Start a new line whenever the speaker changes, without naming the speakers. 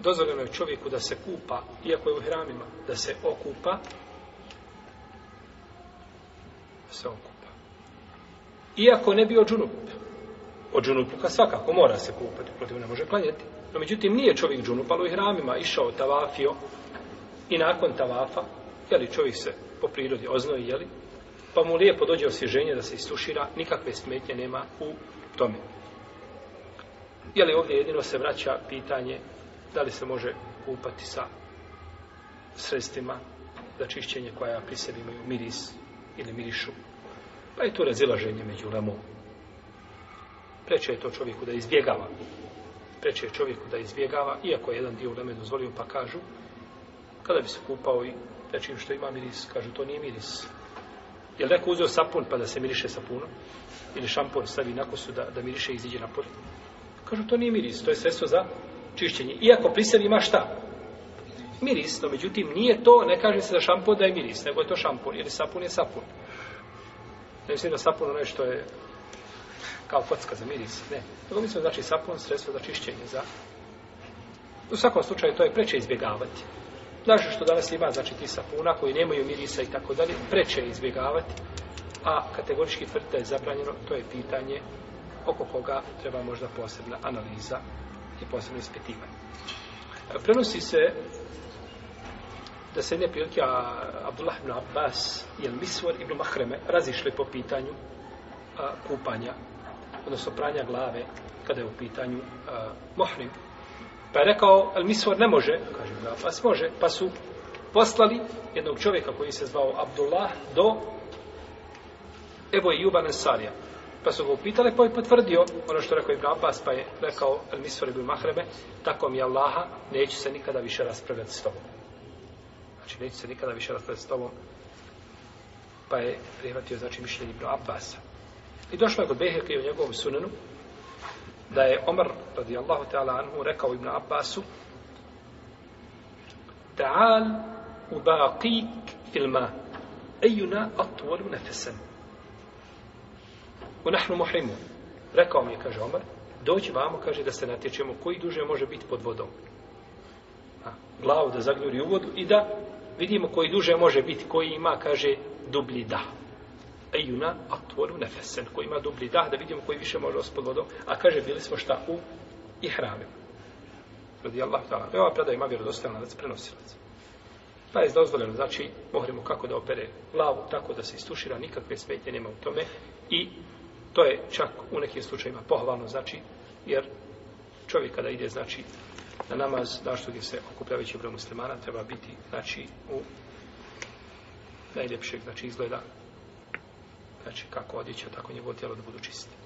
dozvoljeno je čovjeku da se kupa, iako je u hramima, da se okupa, se okupa. Iako ne bi džunup, od džunupluka svakako mora se kupati, protiv ne može klanjati. No međutim nije čovjek džunupalo u hramima, išao, tavafio i nakon tavafa, jeli čovjek se po prirodi oznoji, jeli, pa mu lijepo dođe osvježenje da se istušira, nikakve smetnje nema u tome. Jeli ovdje jedino se vraća pitanje da li se može kupati sa sredstvima za čišćenje koja pri sebi imaju miris ili mirišu. Pa je to razilaženje među lemom. Preče je to čovjeku da izbjegava. Preče je čovjeku da izbjegava, iako je jedan dio leme dozvolio, pa kažu, kada bi se kupao i nečim što ima miris, kažu, to nije miris. Je li neko uzeo sapun pa da se miriše sapunom? Ili šampon stavi na kosu da, da miriše i iziđe na polje? Kažu, to nije miris, to je sredstvo za čišćenje. Iako pri ima šta? Miris, no međutim nije to, ne kaže se da šampon da je miris, nego je to šampon, jer sapun je sapun. Ne mislim da sapun ono je što je kao kocka za miris, ne. Nego mislim znači sapun sredstvo za čišćenje, za... U svakom slučaju to je preče izbjegavati. Znaš što danas ima, znači ti sapuna koji nemaju mirisa i tako dalje, preče izbjegavati. A kategorički tvrd je zabranjeno, to je pitanje oko koga treba možda posebna analiza i posebno ispitivanje. E, prenosi se da se jedne prilike Abdullah ibn Abbas i Misvor ibn Mahreme razišli po pitanju kupanja, odnosno pranja glave kada je u pitanju a, mohrim. Pa je rekao, El Misvor ne može, kaže Ibn Abbas može, pa su poslali jednog čovjeka koji se zvao Abdullah do Evo juban Sarija. Pa su ga upitali, pa je potvrdio ono što rekao Ibn Abbas, pa je rekao El bi tako mi Allaha, neću se nikada više raspravljati s tobom. Znači, neću se nikada više raspravljati s tobom. Pa je prihvatio, znači, mišljenje Ibn Abbas. I došlo je kod Beheke u njegovom sunanu, da je Omar, radijallahu ta'ala anhu, rekao Ibn Abbasu, Ta'al ubaqik ilma, ejuna atvalu nefesen. Ko nahnu Rekao mi je, kaže Omar, doći vamo, kaže, da se natječemo koji duže može biti pod vodom. A, glavu da zagljuri u vodu i da vidimo koji duže može biti, koji ima, kaže, dublji dah. Ejuna atvoru nefesen, koji ima dublji da, da vidimo koji više može pod vodom. A kaže, bili smo šta u i hramima. Radi Allah ta'ala. Ova predaja ima prenosilac. Pa je dozvoljeno, znači, možemo kako da opere glavu, tako da se istušira, nikakve smetje nema u tome i to je čak u nekim slučajima pohvalno, znači, jer čovjek kada ide, znači, na namaz, našto gdje se okuplja veći broj muslimana, treba biti, znači, u najljepšeg, znači, izgleda, znači, kako odjeća, tako njegovo tijelo da budu čisti.